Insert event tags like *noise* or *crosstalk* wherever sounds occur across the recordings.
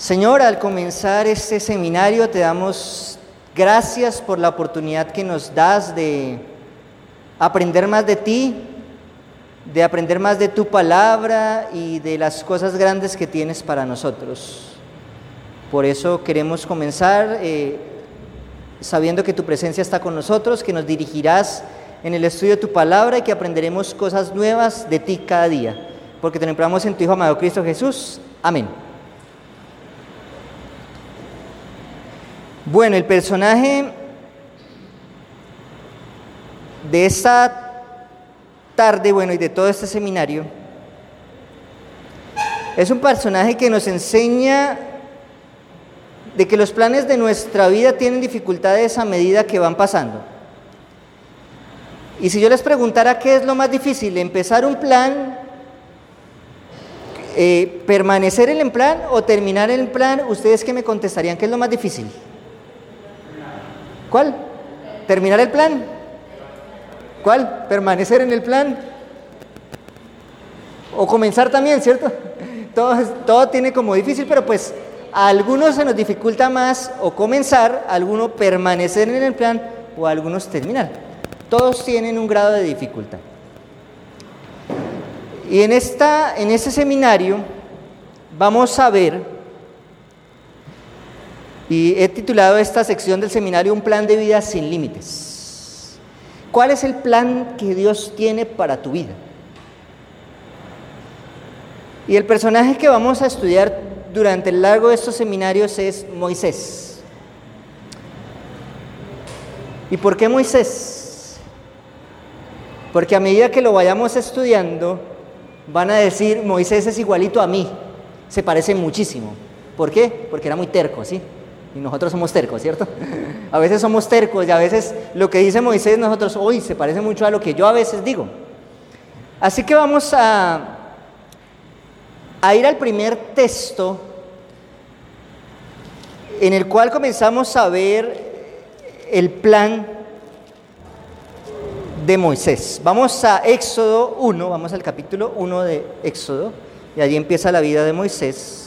Señor, al comenzar este seminario te damos gracias por la oportunidad que nos das de aprender más de ti, de aprender más de tu palabra y de las cosas grandes que tienes para nosotros. Por eso queremos comenzar eh, sabiendo que tu presencia está con nosotros, que nos dirigirás en el estudio de tu palabra y que aprenderemos cosas nuevas de ti cada día. Porque te nombramos en tu Hijo amado Cristo Jesús. Amén. Bueno, el personaje de esta tarde, bueno, y de todo este seminario, es un personaje que nos enseña de que los planes de nuestra vida tienen dificultades a medida que van pasando. Y si yo les preguntara qué es lo más difícil, empezar un plan, eh, permanecer en el plan o terminar el plan, ¿ustedes qué me contestarían? ¿Qué es lo más difícil? ¿Cuál? ¿Terminar el plan? ¿Cuál? ¿Permanecer en el plan? O comenzar también, ¿cierto? *laughs* Todo, todo tiene como difícil, pero pues a algunos se nos dificulta más o comenzar, a algunos permanecer en el plan o a algunos terminar. Todos tienen un grado de dificultad. Y en, esta, en este seminario vamos a ver y he titulado esta sección del seminario Un plan de vida sin límites. ¿Cuál es el plan que Dios tiene para tu vida? Y el personaje que vamos a estudiar durante el largo de estos seminarios es Moisés. ¿Y por qué Moisés? Porque a medida que lo vayamos estudiando, van a decir, Moisés es igualito a mí, se parece muchísimo. ¿Por qué? Porque era muy terco, ¿sí? Y nosotros somos tercos, ¿cierto? *laughs* A veces somos tercos y a veces lo que dice Moisés nosotros, hoy se parece mucho a lo que yo a veces digo. Así que vamos a, a ir al primer texto en el cual comenzamos a ver el plan de Moisés. Vamos a Éxodo 1, vamos al capítulo 1 de Éxodo, y allí empieza la vida de Moisés.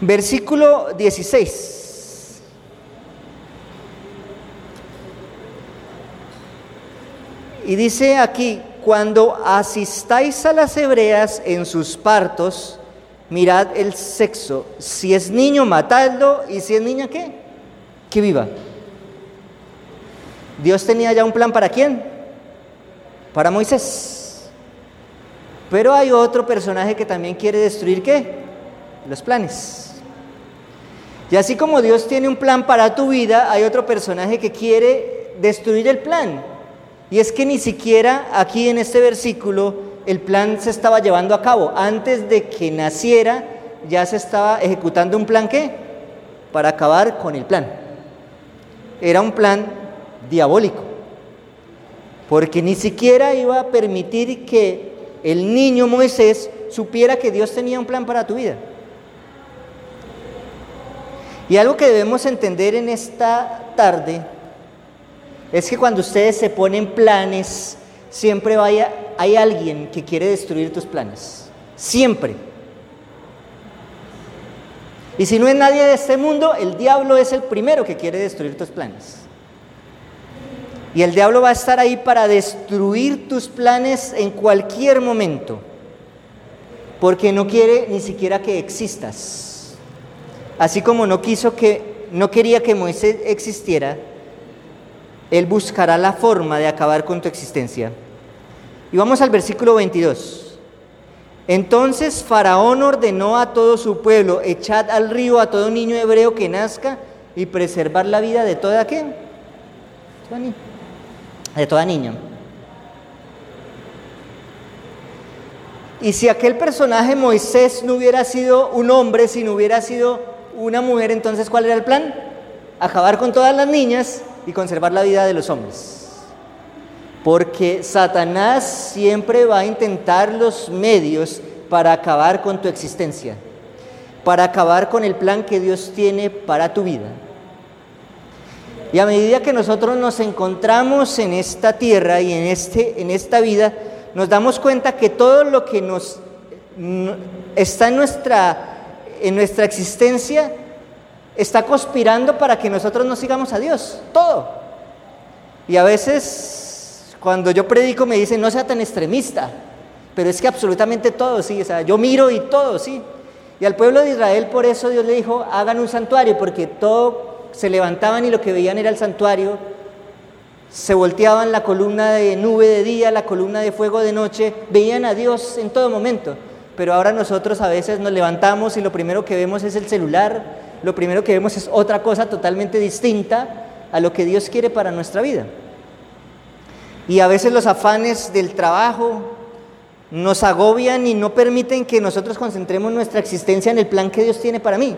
Versículo 16. Y dice aquí, cuando asistáis a las hebreas en sus partos, mirad el sexo. Si es niño, matadlo. Y si es niña, ¿qué? Que viva. Dios tenía ya un plan para quién? Para Moisés. Pero hay otro personaje que también quiere destruir qué? Los planes. Y así como Dios tiene un plan para tu vida, hay otro personaje que quiere destruir el plan. Y es que ni siquiera aquí en este versículo el plan se estaba llevando a cabo. Antes de que naciera ya se estaba ejecutando un plan ¿qué? Para acabar con el plan. Era un plan diabólico. Porque ni siquiera iba a permitir que el niño Moisés supiera que Dios tenía un plan para tu vida. Y algo que debemos entender en esta tarde es que cuando ustedes se ponen planes, siempre vaya, hay alguien que quiere destruir tus planes. Siempre. Y si no es nadie de este mundo, el diablo es el primero que quiere destruir tus planes. Y el diablo va a estar ahí para destruir tus planes en cualquier momento, porque no quiere ni siquiera que existas. Así como no quiso que no quería que Moisés existiera, él buscará la forma de acabar con tu existencia. Y vamos al versículo 22. Entonces Faraón ordenó a todo su pueblo, echad al río a todo niño hebreo que nazca y preservar la vida de toda qué? De toda niña. Y si aquel personaje Moisés no hubiera sido un hombre, si no hubiera sido una mujer, entonces, ¿cuál era el plan? Acabar con todas las niñas y conservar la vida de los hombres. Porque Satanás siempre va a intentar los medios para acabar con tu existencia, para acabar con el plan que Dios tiene para tu vida. Y a medida que nosotros nos encontramos en esta tierra y en, este, en esta vida, nos damos cuenta que todo lo que nos está en nuestra en nuestra existencia está conspirando para que nosotros no sigamos a Dios, todo. Y a veces cuando yo predico me dicen, no sea tan extremista, pero es que absolutamente todo, sí, o sea, yo miro y todo, sí. Y al pueblo de Israel por eso Dios le dijo, hagan un santuario, porque todo se levantaban y lo que veían era el santuario, se volteaban la columna de nube de día, la columna de fuego de noche, veían a Dios en todo momento. Pero ahora nosotros a veces nos levantamos y lo primero que vemos es el celular, lo primero que vemos es otra cosa totalmente distinta a lo que Dios quiere para nuestra vida. Y a veces los afanes del trabajo nos agobian y no permiten que nosotros concentremos nuestra existencia en el plan que Dios tiene para mí.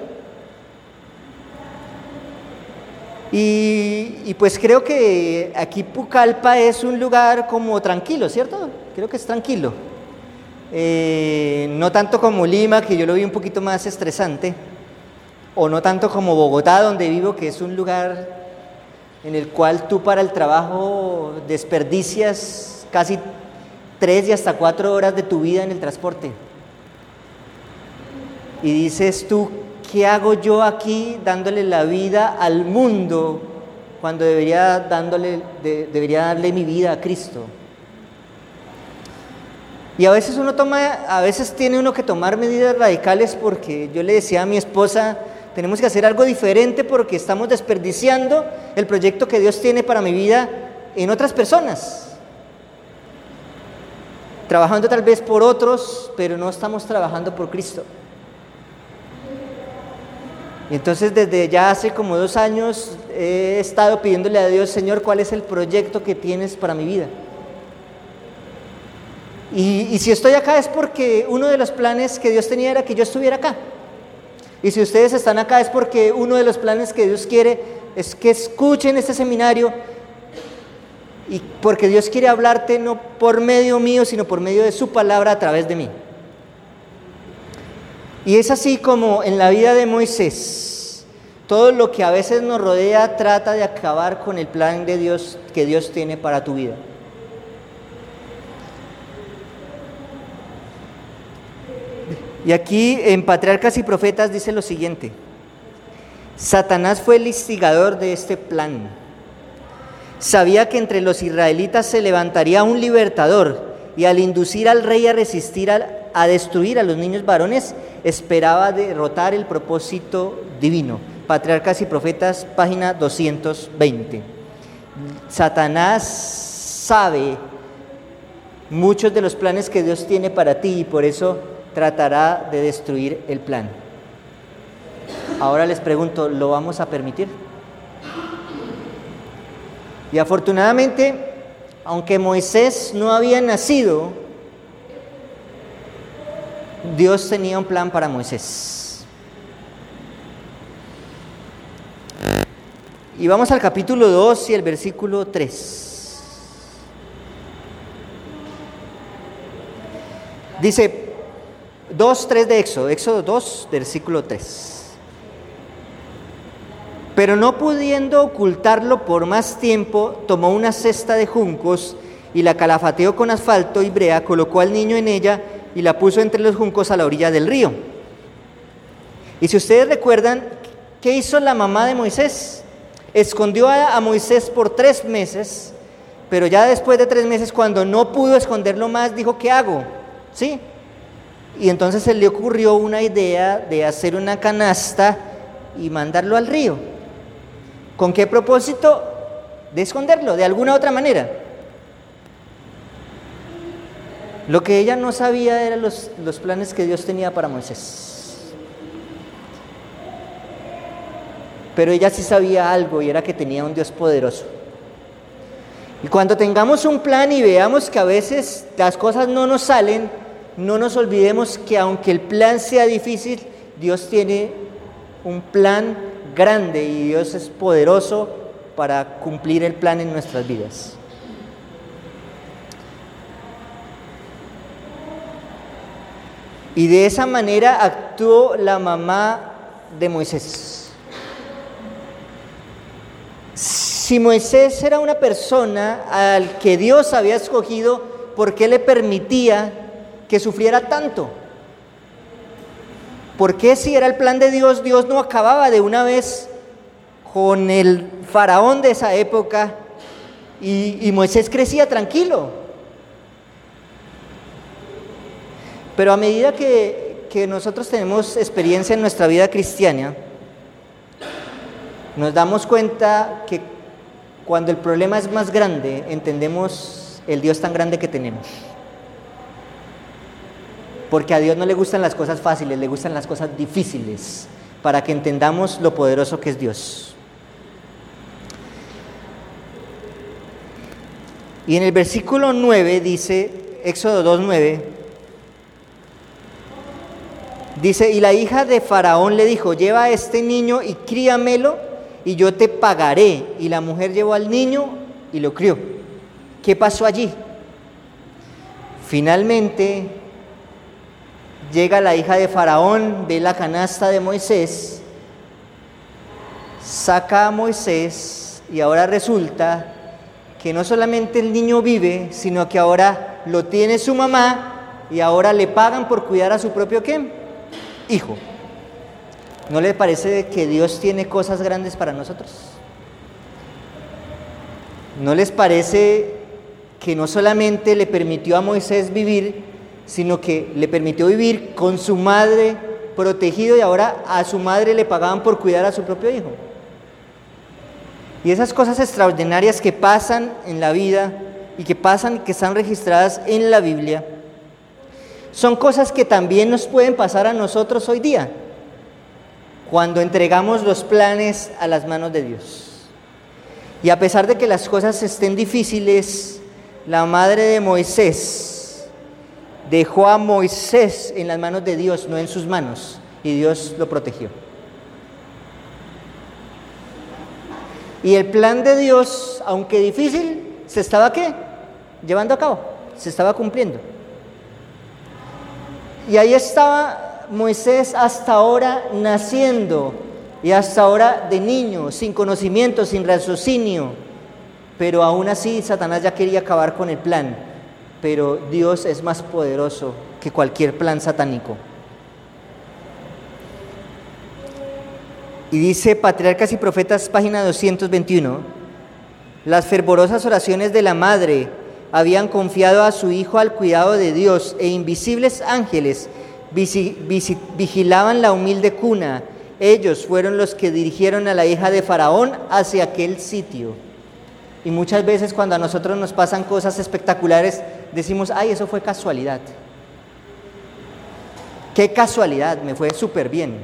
Y, pues creo que aquí Pucallpa es un lugar como tranquilo, ¿cierto? Creo que es tranquilo. Eh, no tanto como Lima, que yo lo vi un poquito más estresante, o no tanto como Bogotá, donde vivo, que es un lugar en el cual tú para el trabajo desperdicias casi tres y hasta cuatro horas de tu vida en el transporte. Y dices tú, ¿qué hago yo aquí dándole la vida al mundo cuando debería, dándole, debería darle mi vida a Cristo? Y a veces uno toma, a veces tiene uno que tomar medidas radicales porque yo le decía a mi esposa, tenemos que hacer algo diferente porque estamos desperdiciando el proyecto que Dios tiene para mi vida en otras personas. Trabajando tal vez por otros, pero no estamos trabajando por Cristo. Y entonces desde ya hace como dos años he estado pidiéndole a Dios, Señor, ¿cuál es el proyecto que tienes para mi vida? Y, si estoy acá es porque uno de los planes que Dios tenía era que yo estuviera acá. Y si ustedes están acá es porque uno de los planes que Dios quiere es que escuchen este seminario y porque Dios quiere hablarte no por medio mío, sino por medio de su palabra a través de mí. Y es así como en la vida de Moisés, todo lo que a veces nos rodea trata de acabar con el plan de Dios que Dios tiene para tu vida. Y aquí en Patriarcas y Profetas dice lo siguiente, Satanás fue el instigador de este plan. Sabía que entre los israelitas se levantaría un libertador y al inducir al rey a resistir a, destruir a los niños varones, esperaba derrotar el propósito divino. Patriarcas y Profetas, página 220. Satanás sabe muchos de los planes que Dios tiene para ti y por eso tratará de destruir el plan. Ahora les pregunto, ¿lo vamos a permitir? Y afortunadamente, aunque Moisés no había nacido, Dios tenía un plan para Moisés. Y vamos al capítulo 2 y el versículo 3. Dice 2, 3 de Éxodo, Éxodo 2, versículo 3. Pero no pudiendo ocultarlo por más tiempo, tomó una cesta de juncos y la calafateó con asfalto y brea, colocó al niño en ella y la puso entre los juncos a la orilla del río. Y si ustedes recuerdan, ¿qué hizo la mamá de Moisés? Escondió a, Moisés por tres meses, pero ya después de tres meses, cuando no pudo esconderlo más, dijo, ¿qué hago? ¿Sí? Y entonces se le ocurrió una idea de hacer una canasta y mandarlo al río. ¿Con qué propósito? De esconderlo, de alguna otra manera. Lo que ella no sabía eran los, los planes que Dios tenía para Moisés. Pero ella sí sabía algo y era que tenía un Dios poderoso. Y cuando tengamos un plan y veamos que a veces las cosas no nos salen, no nos olvidemos que aunque el plan sea difícil, Dios tiene un plan grande y Dios es poderoso para cumplir el plan en nuestras vidas. Y de esa manera actuó la mamá de Moisés. Si Moisés era una persona al que Dios había escogido, ¿por qué le permitía que sufriera tanto? ¿Por qué si era el plan de Dios, Dios no acababa de una vez con el faraón de esa época y, Moisés crecía tranquilo? Pero a medida que, que nosotros tenemos experiencia en nuestra vida cristiana, nos damos cuenta que cuando el problema es más grande, entendemos el Dios tan grande que tenemos. Porque a Dios no le gustan las cosas fáciles, le gustan las cosas difíciles, para que entendamos lo poderoso que es Dios. Y en el versículo 9 dice, Éxodo 2.9, dice, y la hija de Faraón le dijo, lleva a este niño y críamelo y yo te pagaré. Y la mujer llevó al niño y lo crió. ¿Qué pasó allí? Finalmente Llega la hija de Faraón, ve la canasta de Moisés, saca a Moisés y ahora resulta que no solamente el niño vive, sino que ahora lo tiene su mamá y ahora le pagan por cuidar a su propio ¿qué? hijo. ¿No le parece que Dios tiene cosas grandes para nosotros? ¿No les parece que no solamente le permitió a Moisés vivir, sino que le permitió vivir con su madre protegido y ahora a su madre le pagaban por cuidar a su propio hijo. Y esas cosas extraordinarias que pasan en la vida y que pasan y que están registradas en la Biblia, son cosas que también nos pueden pasar a nosotros hoy día, cuando entregamos los planes a las manos de Dios. Y a pesar de que las cosas estén difíciles, la madre de Moisés, dejó a Moisés en las manos de Dios, no en sus manos, y Dios lo protegió. Y el plan de Dios, aunque difícil, se estaba qué? Llevando a cabo, se estaba cumpliendo. Y ahí estaba Moisés hasta ahora naciendo y hasta ahora de niño, sin conocimiento, sin raciocinio. Pero aún así Satanás ya quería acabar con el plan pero Dios es más poderoso que cualquier plan satánico. Y dice Patriarcas y Profetas, página 221, las fervorosas oraciones de la madre habían confiado a su hijo al cuidado de Dios e invisibles ángeles vigilaban la humilde cuna. Ellos fueron los que dirigieron a la hija de Faraón hacia aquel sitio. Y muchas veces cuando a nosotros nos pasan cosas espectaculares, decimos, ay, eso fue casualidad. Qué casualidad, me fue súper bien.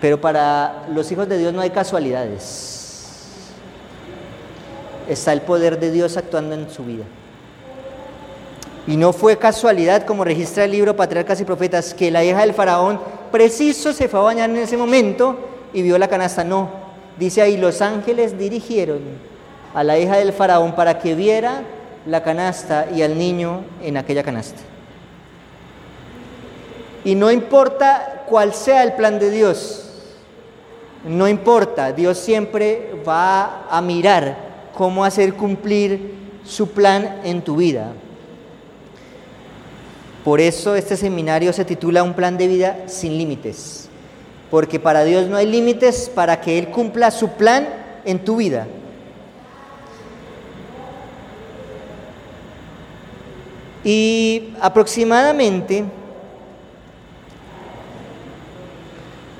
Pero para los hijos de Dios no hay casualidades. Está el poder de Dios actuando en su vida. Y no fue casualidad, como registra el libro Patriarcas y Profetas, que la hija del faraón preciso se fue a bañar en ese momento y vio la canasta. No, dice ahí, los ángeles dirigieron a la hija del faraón para que viera la canasta y al niño en aquella canasta. Y no importa cuál sea el plan de Dios, no importa, Dios siempre va a mirar cómo hacer cumplir su plan en tu vida. Por eso este seminario se titula Un plan de vida sin límites, porque para Dios no hay límites para que Él cumpla su plan en tu vida. Y aproximadamente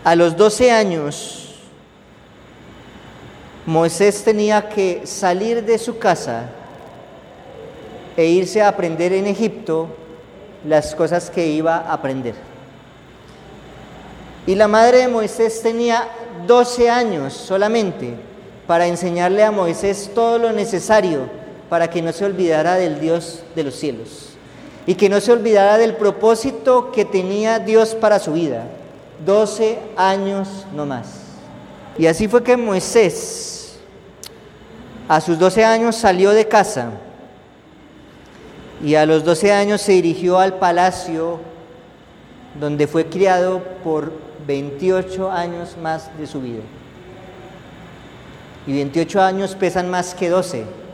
a los 12 años, Moisés tenía que salir de su casa e irse a aprender en Egipto las cosas que iba a aprender. Y la madre de Moisés tenía 12 años solamente para enseñarle a Moisés todo lo necesario para que no se olvidara del Dios de los cielos y que no se olvidara del propósito que tenía Dios para su vida. 12 años no más. Y así fue que Moisés a sus 12 años salió de casa y a los 12 años se dirigió al palacio donde fue criado por 28 años más de su vida. Y 28 años pesan más que 12.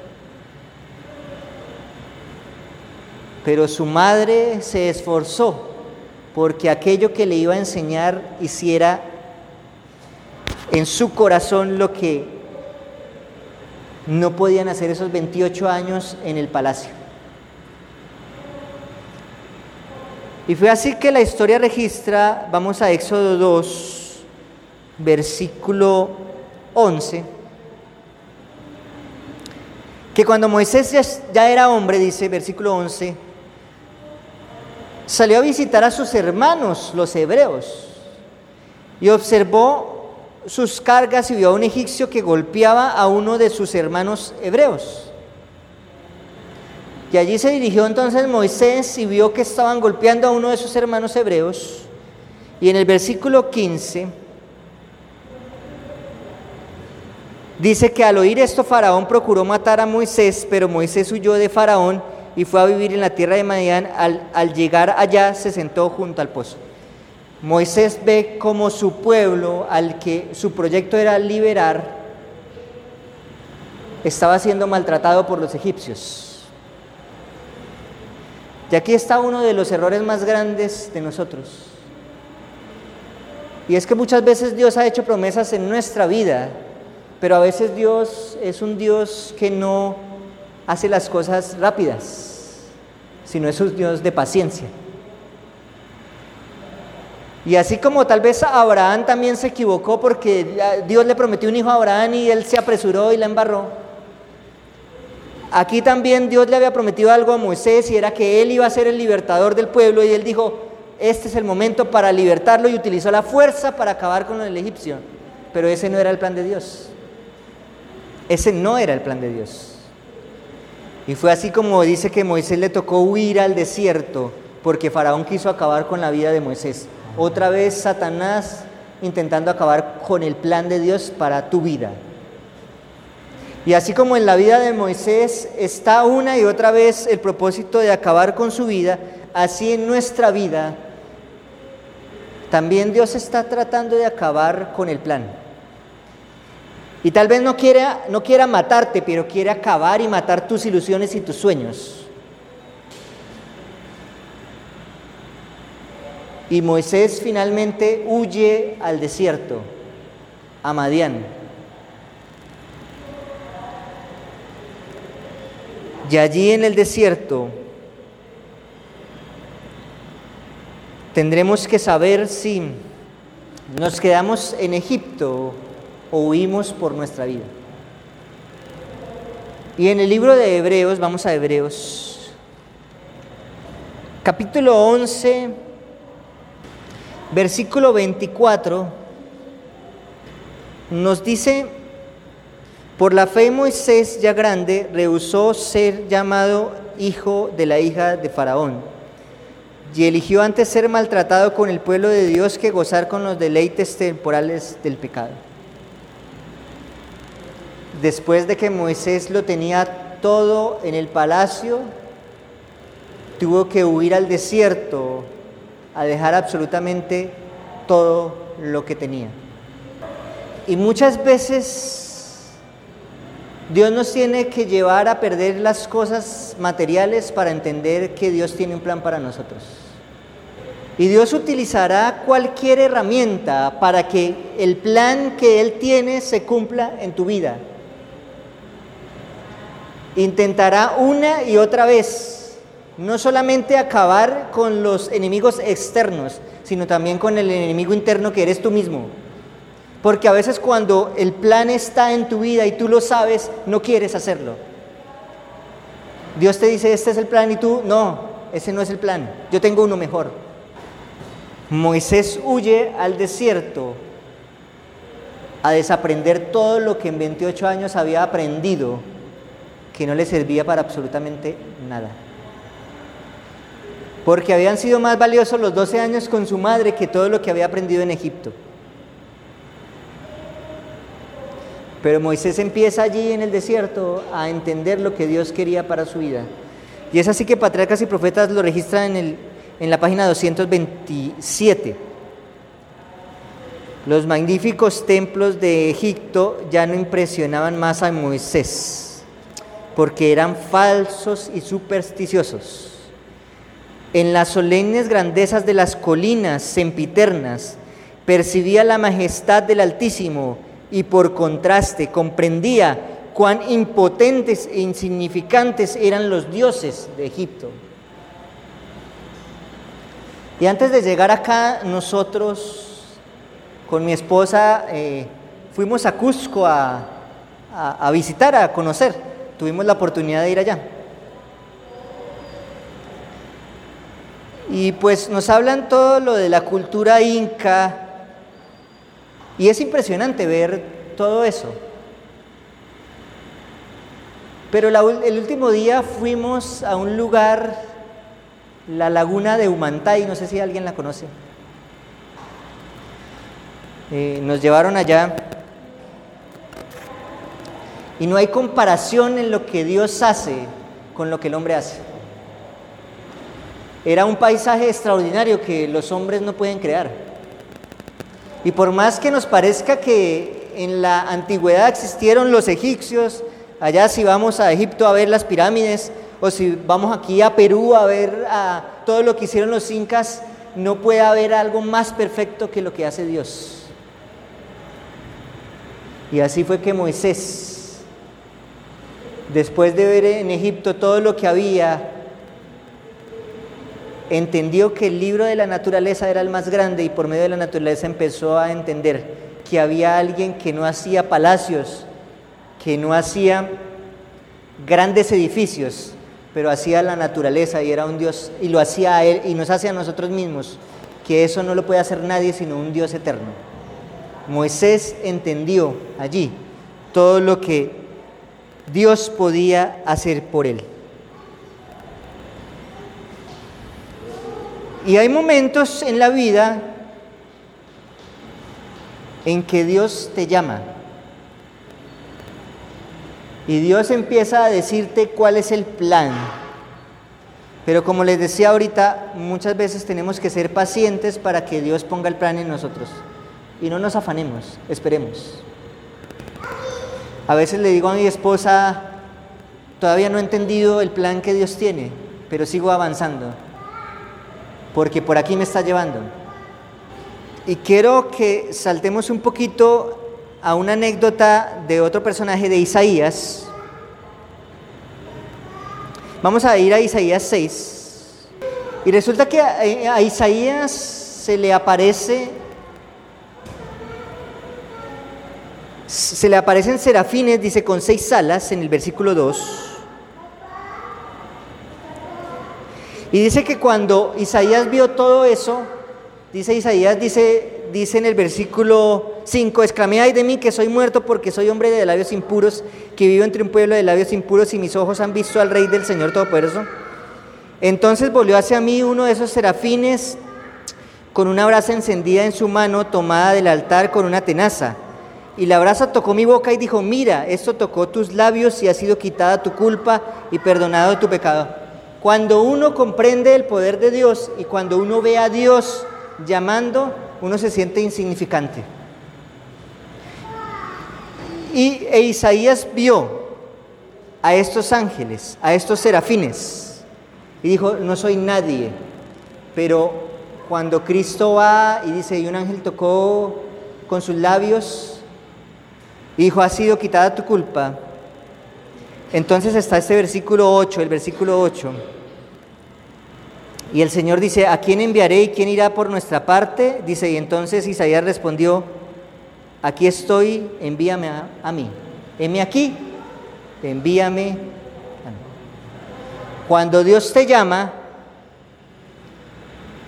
Pero su madre se esforzó porque aquello que le iba a enseñar hiciera en su corazón lo que no podían hacer esos 28 años en el palacio. Y fue así que la historia registra, vamos a Éxodo 2, versículo 11, que cuando Moisés ya, era hombre, dice versículo 11, salió a visitar a sus hermanos, los hebreos, y observó sus cargas y vio a un egipcio que golpeaba a uno de sus hermanos hebreos. Y allí se dirigió entonces Moisés y vio que estaban golpeando a uno de sus hermanos hebreos. Y en el versículo 15 dice que al oír esto Faraón procuró matar a Moisés, pero Moisés huyó de Faraón y fue a vivir en la tierra de Madián. Al, al llegar allá se sentó junto al pozo. Moisés ve como su pueblo, al que su proyecto era liberar, estaba siendo maltratado por los egipcios. Y aquí está uno de los errores más grandes de nosotros. Y es que muchas veces Dios ha hecho promesas en nuestra vida, pero a veces Dios es un Dios que no hace las cosas rápidas, sino es un Dios de paciencia. Y así como tal vez Abraham también se equivocó porque Dios le prometió un hijo a Abraham y él se apresuró y la embarró. Aquí también Dios le había prometido algo a Moisés y era que él iba a ser el libertador del pueblo y él dijo, este es el momento para libertarlo y utilizó la fuerza para acabar con el egipcio. Pero ese no era el plan de Dios. Ese no era el plan de Dios. Y fue así como dice que Moisés le tocó huir al desierto porque Faraón quiso acabar con la vida de Moisés. Otra vez Satanás intentando acabar con el plan de Dios para tu vida. Y así como en la vida de Moisés está una y otra vez el propósito de acabar con su vida, así en nuestra vida también Dios está tratando de acabar con el plan. Y tal vez no quiera, no quiera matarte, pero quiere acabar y matar tus ilusiones y tus sueños. Y Moisés finalmente huye al desierto, a Madián. Y allí en el desierto tendremos que saber si nos quedamos en Egipto o huimos por nuestra vida. Y en el libro de Hebreos, vamos a Hebreos, capítulo 11, versículo 24, nos dice por la fe Moisés, ya grande, rehusó ser llamado hijo de la hija de Faraón y eligió antes ser maltratado con el pueblo de Dios que gozar con los deleites temporales del pecado. Después de que Moisés lo tenía todo en el palacio, tuvo que huir al desierto a dejar absolutamente todo lo que tenía. Y muchas veces Dios nos tiene que llevar a perder las cosas materiales para entender que Dios tiene un plan para nosotros. Y Dios utilizará cualquier herramienta para que el plan que Él tiene se cumpla en tu vida. Intentará una y otra vez, no solamente acabar con los enemigos externos, sino también con el enemigo interno que eres tú mismo. Porque a veces cuando el plan está en tu vida y tú lo sabes, no quieres hacerlo. Dios te dice, este es el plan y tú, no, ese no es el plan, yo tengo uno mejor. Moisés huye al desierto a desaprender todo lo que en 28 años había aprendido, que no le servía para absolutamente nada. Porque habían sido más valiosos los 12 años con su madre que todo lo que había aprendido en Egipto. Pero Moisés empieza allí en el desierto a entender lo que Dios quería para su vida. Y es así que Patriarcas y Profetas lo registran en, en la página 227. Los magníficos templos de Egipto ya no impresionaban más a Moisés, porque eran falsos y supersticiosos. En las solemnes grandezas de las colinas sempiternas percibía la majestad del Altísimo y por contraste comprendía cuán impotentes e insignificantes eran los dioses de Egipto. Y antes de llegar acá, nosotros con mi esposa eh, fuimos a Cusco a, a visitar, a conocer. Tuvimos la oportunidad de ir allá. Y pues nos hablan todo lo de la cultura inca. Y es impresionante ver todo eso. Pero el último día fuimos a un lugar, la laguna de Humantay, no sé si alguien la conoce. Eh, nos llevaron allá y no hay comparación en lo que Dios hace con lo que el hombre hace. Era un paisaje extraordinario que los hombres no pueden crear. Y por más que nos parezca que en la antigüedad existieron los egipcios, allá si vamos a Egipto a ver las pirámides o si vamos aquí a Perú a ver todo lo que hicieron los incas, no puede haber algo más perfecto que lo que hace Dios. Y así fue que Moisés, después de ver en Egipto todo lo que había, entendió que el libro de la naturaleza era el más grande y por medio de la naturaleza empezó a entender que había alguien que no hacía palacios, que no hacía grandes edificios, pero hacía la naturaleza y era un Dios, y lo hacía Él y nos hace a nosotros mismos, que eso no lo puede hacer nadie sino un Dios eterno. Moisés entendió allí todo lo que Dios podía hacer por él. Y hay momentos en la vida en que Dios te llama. Y Dios empieza a decirte cuál es el plan. Pero como les decía ahorita, muchas veces tenemos que ser pacientes para que Dios ponga el plan en nosotros. Y no nos afanemos, esperemos. A veces le digo a mi esposa, todavía no he entendido el plan que Dios tiene, pero sigo avanzando, porque por aquí me está llevando. Y quiero que saltemos un poquito a una anécdota de otro personaje de Isaías. Vamos a ir a Isaías 6. Y resulta que a, Isaías se le aparece, se le aparecen serafines, dice, con seis alas en el versículo 2. Y dice que cuando Isaías vio todo eso, dice Isaías, dice, dice en el versículo 5, exclamé ay de mí que soy muerto porque soy hombre de labios impuros, que vivo entre un pueblo de labios impuros y mis ojos han visto al Rey del Señor Todopoderoso. Entonces volvió hacia mí uno de esos serafines con una brasa encendida en su mano, tomada del altar con una tenaza. Y la brasa tocó mi boca y dijo, mira, esto tocó tus labios y ha sido quitada tu culpa y perdonado tu pecado. Cuando uno comprende el poder de Dios y cuando uno ve a Dios llamando, uno se siente insignificante. Y e Isaías vio a estos ángeles, a estos serafines, y dijo, no soy nadie, pero cuando Cristo va y dice, y un ángel tocó con sus labios, y dijo, ha sido quitada tu culpa, entonces está este versículo 8, el versículo 8. Y el Señor dice, ¿a quién enviaré y quién irá por nuestra parte? Dice, y entonces Isaías respondió, aquí estoy, envíame a, mí. Heme aquí, envíame. Cuando Dios te llama,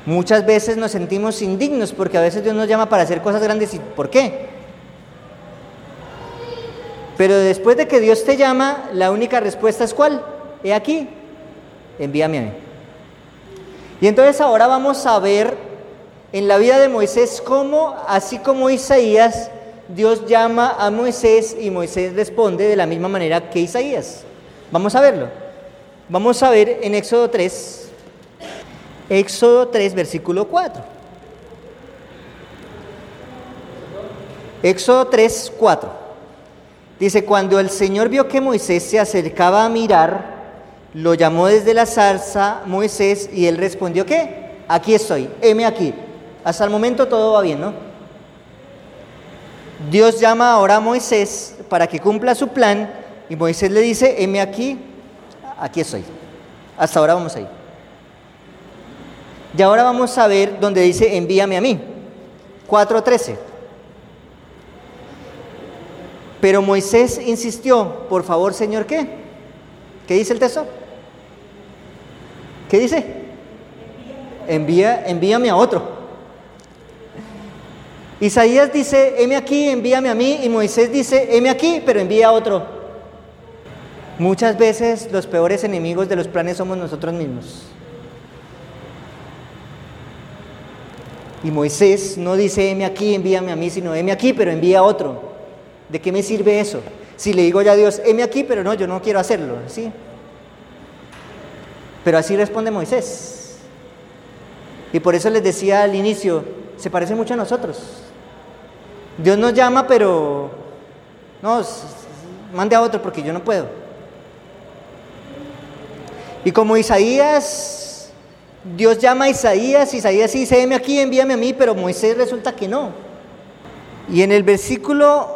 muchas veces nos sentimos indignos porque a veces Dios nos llama para hacer cosas grandes. ¿Y por qué? Pero después de que Dios te llama, la única respuesta es cuál? He aquí, envíame a mí. Y entonces ahora vamos a ver en la vida de Moisés cómo, así como Isaías, Dios llama a Moisés y Moisés responde de la misma manera que Isaías. Vamos a verlo. Vamos a ver en Éxodo 3, Éxodo 3, versículo 4. Éxodo 3, 4. Dice, cuando el Señor vio que Moisés se acercaba a mirar, lo llamó desde la zarza Moisés y él respondió, ¿qué? Aquí estoy, heme aquí. Hasta el momento todo va bien, ¿no? Dios llama ahora a Moisés para que cumpla su plan y Moisés le dice, heme aquí, aquí estoy. Hasta ahora vamos a ir. Y ahora vamos a ver donde dice, envíame a mí. 4.13. Pero Moisés insistió, por favor, Señor, ¿qué? ¿Qué dice el texto? ¿Qué dice? Envía, envíame a otro. Isaías dice, heme aquí, envíame a mí, y Moisés dice, heme aquí, pero envía a otro. Muchas veces los peores enemigos de los planes somos nosotros mismos. Y Moisés no dice, heme aquí, envíame a mí, sino heme aquí, pero envía a otro. ¿De qué me sirve eso? Si le digo ya a Dios, heme aquí, pero no, yo no quiero hacerlo, ¿sí? Pero así responde Moisés. Y por eso les decía al inicio, se parece mucho a nosotros. Dios nos llama, pero no, mande a otro porque yo no puedo. Y como Isaías, Dios llama a Isaías, Isaías dice, heme aquí, envíame a mí, pero Moisés resulta que no. Y en el versículo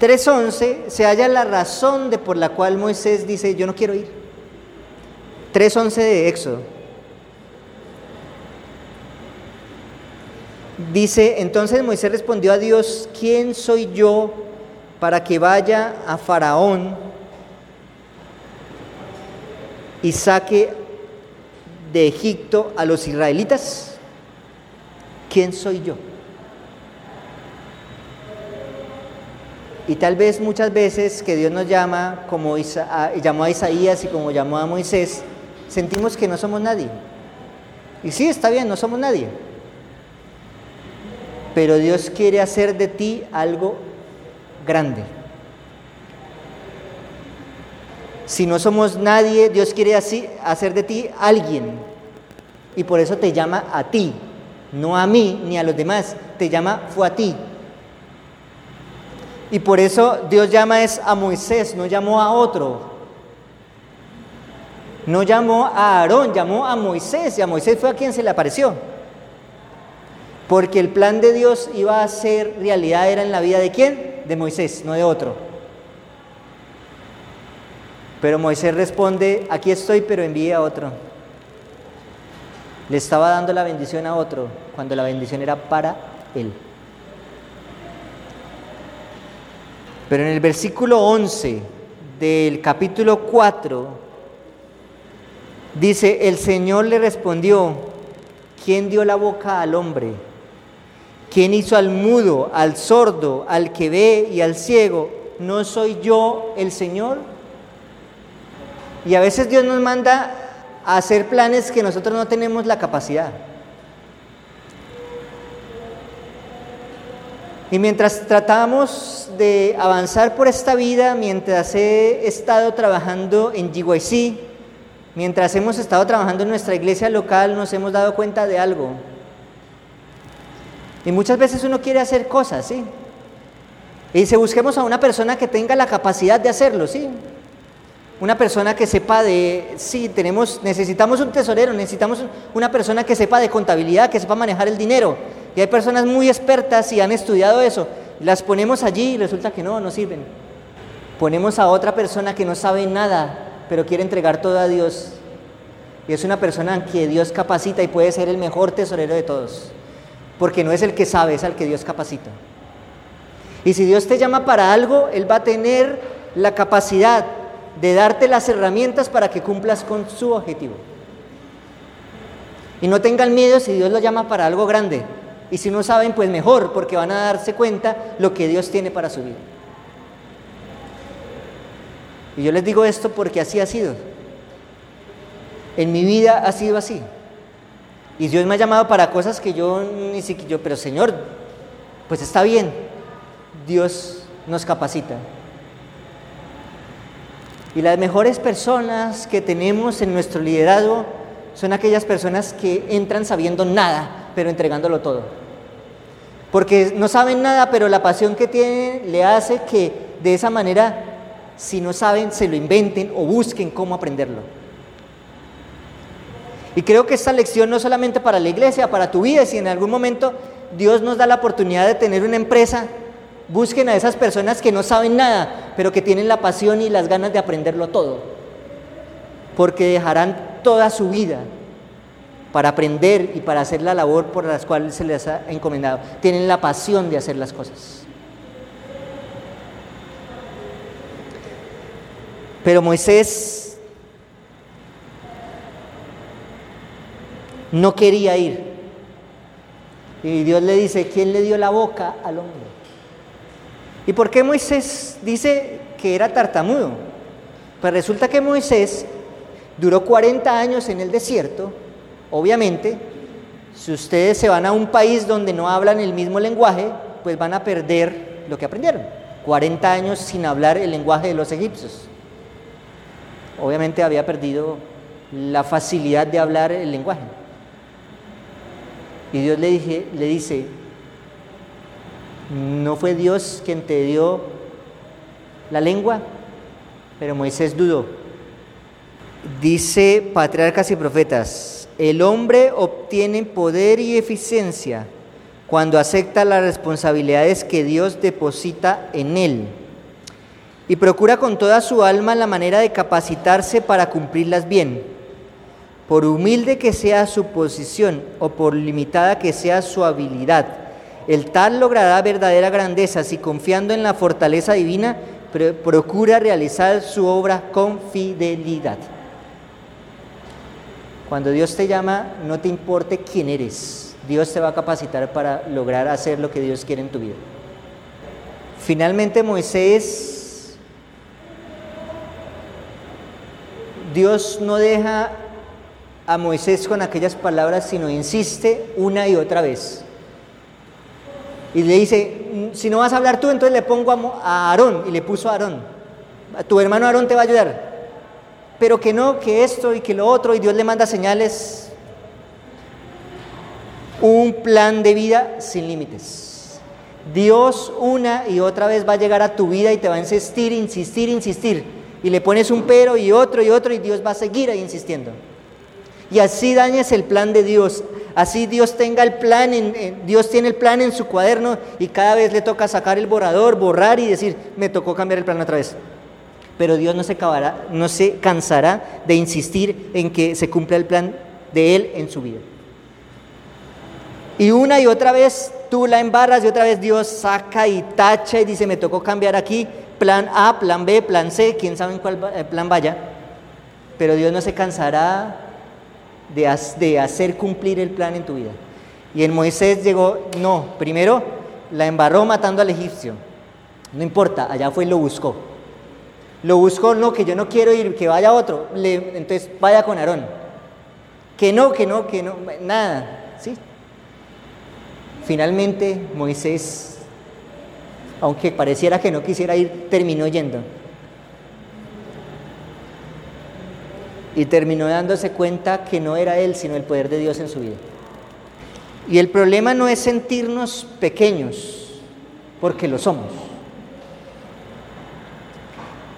3.11 se halla la razón de por la cual Moisés dice, yo no quiero ir. 3.11 de Éxodo. Dice, entonces Moisés respondió a Dios, ¿quién soy yo para que vaya a Faraón y saque de Egipto a los israelitas? ¿Quién soy yo? Y tal vez muchas veces que Dios nos llama, como llamó a Isaías y como llamó a Moisés, sentimos que no somos nadie. Y sí, está bien, no somos nadie. Pero Dios quiere hacer de ti algo grande. Si no somos nadie, Dios quiere así, hacer de ti alguien. Y por eso te llama a ti, no a mí ni a los demás. Te llama, fue a ti. Y por eso Dios llama es a Moisés, no llamó a otro. No llamó a Aarón, llamó a Moisés y a Moisés fue a quien se le apareció. Porque el plan de Dios iba a ser realidad, era en la vida de quién? De Moisés, no de otro. Pero Moisés responde, aquí estoy, pero envíe a otro. Le estaba dando la bendición a otro, cuando la bendición era para él. Pero en el versículo 11 del capítulo 4 dice, el Señor le respondió, ¿quién dio la boca al hombre? ¿Quién hizo al mudo, al sordo, al que ve y al ciego? ¿No soy yo el Señor? Y a veces Dios nos manda a hacer planes que nosotros no tenemos la capacidad. Y mientras tratamos de avanzar por esta vida, mientras he estado trabajando en GYC, mientras hemos estado trabajando en nuestra iglesia local, nos hemos dado cuenta de algo. Y muchas veces uno quiere hacer cosas, ¿sí? Y dice, busquemos a una persona que tenga la capacidad de hacerlo, ¿sí? Una persona que sepa de, sí, tenemos, necesitamos un tesorero, necesitamos una persona que sepa de contabilidad, que sepa manejar el dinero, y hay personas muy expertas y han estudiado eso. Las ponemos allí y resulta que no, no sirven. Ponemos a otra persona que no sabe nada, pero quiere entregar todo a Dios. Y es una persona que Dios capacita y puede ser el mejor tesorero de todos. Porque no es el que sabe, es al que Dios capacita. Y si Dios te llama para algo, Él va a tener la capacidad de darte las herramientas para que cumplas con su objetivo. Y no tengan miedo si Dios lo llama para algo grande. Y si no saben, pues mejor, porque van a darse cuenta lo que Dios tiene para su vida. Y yo les digo esto porque así ha sido. En mi vida ha sido así. Y Dios me ha llamado para cosas que yo ni siquiera, yo, pero Señor, pues está bien. Dios nos capacita. Y las mejores personas que tenemos en nuestro liderazgo son aquellas personas que entran sabiendo nada, pero entregándolo todo. Porque no saben nada, pero la pasión que tienen le hace que de esa manera Si no saben, se lo inventen o busquen cómo aprenderlo. Y creo que esta lección no solamente para la iglesia, para tu vida, si en algún momento Dios nos da la oportunidad de tener una empresa, busquen a esas personas que no saben nada, pero que tienen la pasión y las ganas de aprenderlo todo. Porque dejarán toda su vida para aprender y para hacer la labor por la cual se les ha encomendado. Tienen la pasión de hacer las cosas. Pero Moisés no quería ir. Y Dios le dice, ¿quién le dio la boca al hombre? ¿Y por qué Moisés dice que era tartamudo? Pues resulta que Moisés duró 40 años en el desierto. Obviamente, si ustedes se van a un país donde no hablan el mismo lenguaje, pues van a perder lo que aprendieron. 40 años sin hablar el lenguaje de los egipcios. Obviamente había perdido la facilidad de hablar el lenguaje. Y Dios le, dije, le dice, no fue Dios quien te dio la lengua, pero Moisés dudó. Dice Patriarcas y Profetas, el hombre obtiene poder y eficiencia cuando acepta las responsabilidades que Dios deposita en él y procura con toda su alma la manera de capacitarse para cumplirlas bien por humilde que sea su posición o por limitada que sea su habilidad. El tal logrará verdadera grandeza si confiando en la fortaleza divina procura realizar su obra con fidelidad. Cuando Dios te llama, no te importe quién eres. Dios te va a capacitar para lograr hacer lo que Dios quiere en tu vida. Finalmente Moisés, Dios no deja a Moisés con aquellas palabras, sino insiste una y otra vez. Y le dice, si no vas a hablar tú, entonces le pongo a Aarón, y le puso a Aarón. Tu hermano Aarón te va a ayudar. Pero que no, que esto y que lo otro, y Dios le manda señales. Un plan de vida sin límites. Dios una y otra vez va a llegar a tu vida y te va a insistir, insistir, insistir. Y le pones un pero y otro y otro y Dios va a seguir ahí insistiendo y así dañes el plan de Dios. Así Dios tenga el plan, en, Dios tiene el plan en su cuaderno y cada vez le toca sacar el borrador, borrar y decir, me tocó cambiar el plan otra vez. Pero Dios no se, cansará de insistir en que se cumpla el plan de Él en su vida. Y una y otra vez tú la embarras y otra vez Dios saca y tacha y dice, me tocó cambiar aquí, plan A, plan B, plan C, quién sabe en cuál eh, plan vaya. Pero Dios no se cansará de, hacer cumplir el plan en tu vida. Y en Moisés llegó, no, primero la embarró matando al egipcio. No importa, allá fue y lo buscó. Lo buscó, no, que yo no quiero ir, que vaya otro. entonces vaya con Aarón. Que no, que no, que no, nada. ¿sí? Finalmente Moisés, aunque pareciera que no quisiera ir, terminó yendo. y terminó dándose cuenta que no era él, sino el poder de Dios en su vida. Y el problema no es sentirnos pequeños, porque lo somos.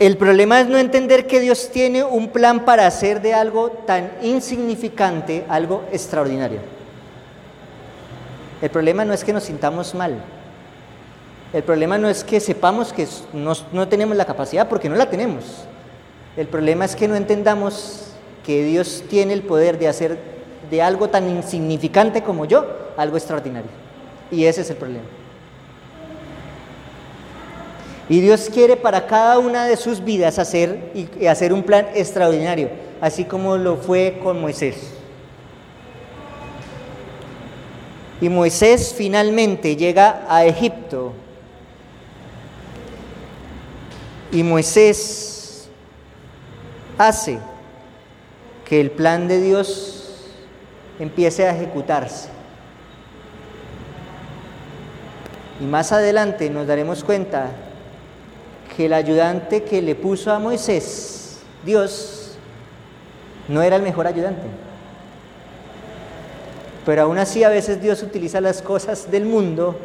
El problema es no entender que Dios tiene un plan para hacer de algo tan insignificante algo extraordinario. El problema no es que nos sintamos mal. El problema no es que sepamos que no, tenemos la capacidad, porque no la tenemos. El problema es que no entendamos que Dios tiene el poder de hacer de algo tan insignificante como yo algo extraordinario. Y ese es el problema. Y Dios quiere para cada una de sus vidas hacer, y hacer un plan extraordinario, así como lo fue con Moisés. Y Moisés finalmente llega a Egipto. Y Moisés hace que el plan de Dios empiece a ejecutarse. Y más adelante nos daremos cuenta que el ayudante que le puso a Moisés, Dios, no era el mejor ayudante. Pero aún así a veces Dios utiliza las cosas del mundo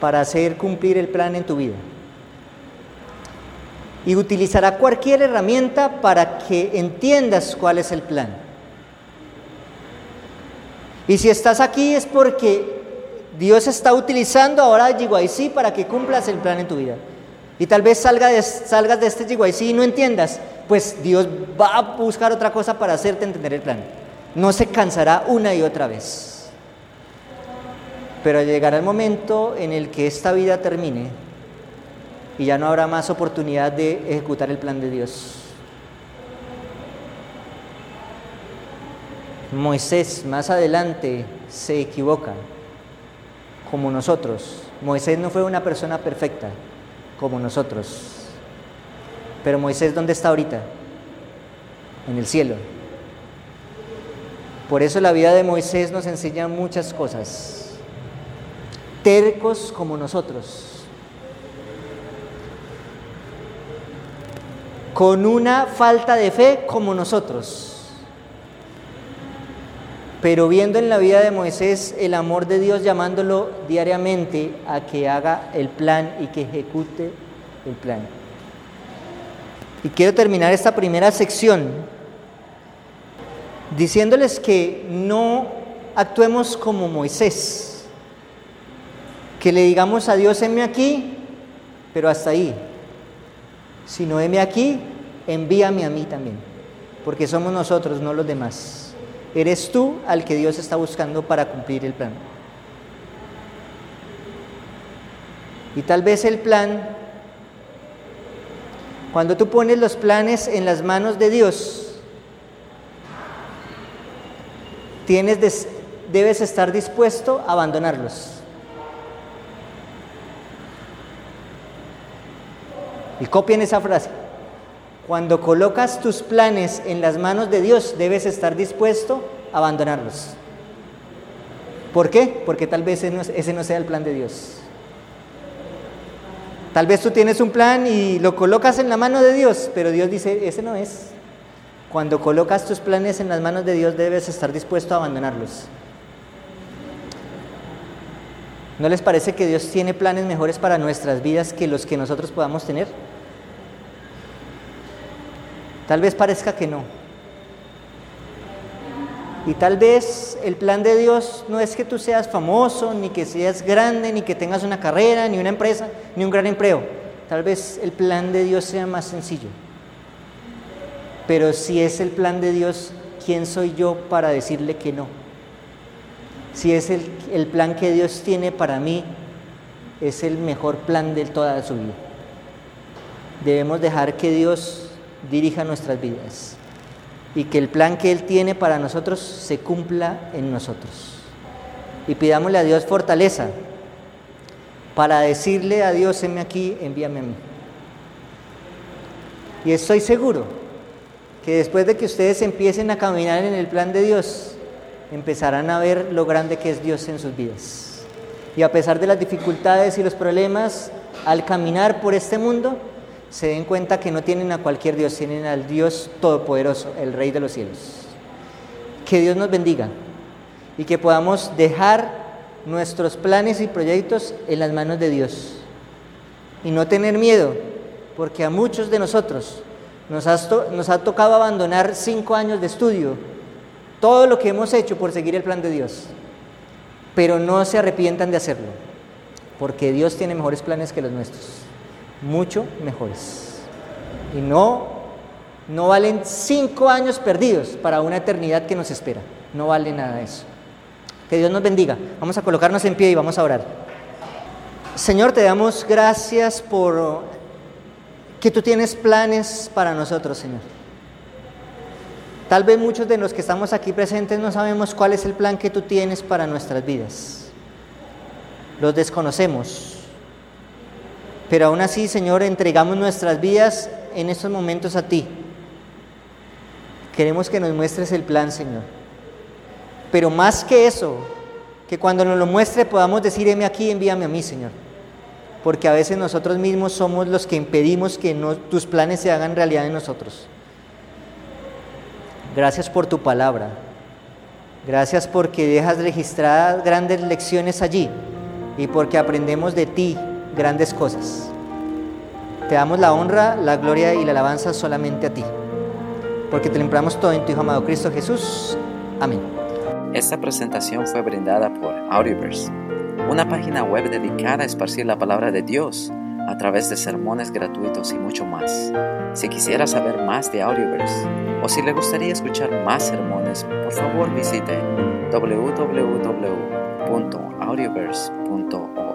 para hacer cumplir el plan en tu vida. y utilizará cualquier herramienta para que entiendas cuál es el plan. Y si estás aquí es porque Dios está utilizando ahora GYC para que cumplas el plan en tu vida. Y tal vez salga de, salgas de este GYC y no entiendas, pues Dios va a buscar otra cosa para hacerte entender el plan. No se cansará una y otra vez. Pero llegará el momento en el que esta vida termine y ya no habrá más oportunidad de ejecutar el plan de Dios. Moisés más adelante se equivoca, como nosotros. Moisés no fue una persona perfecta, como nosotros. Pero Moisés, ¿dónde está ahorita? En el cielo. Por eso la vida de Moisés nos enseña muchas cosas. Tercos como nosotros. Con una falta de fe como nosotros. Pero viendo en la vida de Moisés el amor de Dios llamándolo diariamente a que haga el plan y que ejecute el plan. Y quiero terminar esta primera sección diciéndoles que no actuemos como Moisés, que le digamos a Dios, enme aquí, pero hasta ahí, sino heme aquí, envíame a mí también, porque somos nosotros, no los demás. Eres tú al que Dios está buscando para cumplir el plan. Y tal vez el plan, cuando tú pones los planes en las manos de Dios, tienes debes estar dispuesto a abandonarlos. Y copien esa frase. Cuando colocas tus planes en las manos de Dios, debes estar dispuesto a abandonarlos. ¿Por qué? Porque tal vez ese no sea el plan de Dios. Tal vez tú tienes un plan y lo colocas en la mano de Dios, pero Dios dice, ese no es. Cuando colocas tus planes en las manos de Dios, debes estar dispuesto a abandonarlos. ¿No les parece que Dios tiene planes mejores para nuestras vidas que los que nosotros podamos tener? Tal vez parezca que no. Y tal vez el plan de Dios no es que tú seas famoso, ni que seas grande, ni que tengas una carrera, ni una empresa, ni un gran empleo. Tal vez el plan de Dios sea más sencillo. Pero si es el plan de Dios, ¿quién soy yo para decirle que no? Si es el, el plan que Dios tiene para mí, es el mejor plan de toda su vida. Debemos dejar que Dios dirija nuestras vidas y que el plan que Él tiene para nosotros se cumpla en nosotros. Y pidámosle a Dios fortaleza para decirle a Dios, enme aquí, envíame a mí. Y estoy seguro que después de que ustedes empiecen a caminar en el plan de Dios, empezarán a ver lo grande que es Dios en sus vidas. Y a pesar de las dificultades y los problemas, al caminar por este mundo, se den cuenta que no tienen a cualquier Dios, tienen al Dios Todopoderoso, el Rey de los cielos. Que Dios nos bendiga y que podamos dejar nuestros planes y proyectos en las manos de Dios. Y no tener miedo, porque a muchos de nosotros nos, nos ha tocado abandonar cinco años de estudio, todo lo que hemos hecho por seguir el plan de Dios. Pero no se arrepientan de hacerlo, porque Dios tiene mejores planes que los nuestros mucho mejores. Y no, no valen cinco años perdidos para una eternidad que nos espera. No vale nada eso. Que Dios nos bendiga. Vamos a colocarnos en pie y vamos a orar. Señor, te damos gracias por que tú tienes planes para nosotros, Señor. Tal vez muchos de los que estamos aquí presentes no sabemos cuál es el plan que tú tienes para nuestras vidas. Los desconocemos. Pero aún así, Señor, entregamos nuestras vidas en estos momentos a ti. Queremos que nos muestres el plan, Señor. Pero más que eso, que cuando nos lo muestre podamos decir, heme aquí, envíame a mí, Señor. Porque a veces nosotros mismos somos los que impedimos que tus planes se hagan realidad en nosotros. Gracias por tu palabra. Gracias porque dejas registradas grandes lecciones allí y porque aprendemos de ti grandes cosas. Te damos la honra, la gloria y la alabanza solamente a ti. Porque te limpiamos todo en tu Hijo amado Cristo Jesús. Amén. Esta presentación fue brindada por Audioverse, una página web dedicada a esparcir la palabra de Dios a través de sermones gratuitos y mucho más. Si quisiera saber más de Audioverse o si le gustaría escuchar más sermones, por favor visite www.audioverse.org.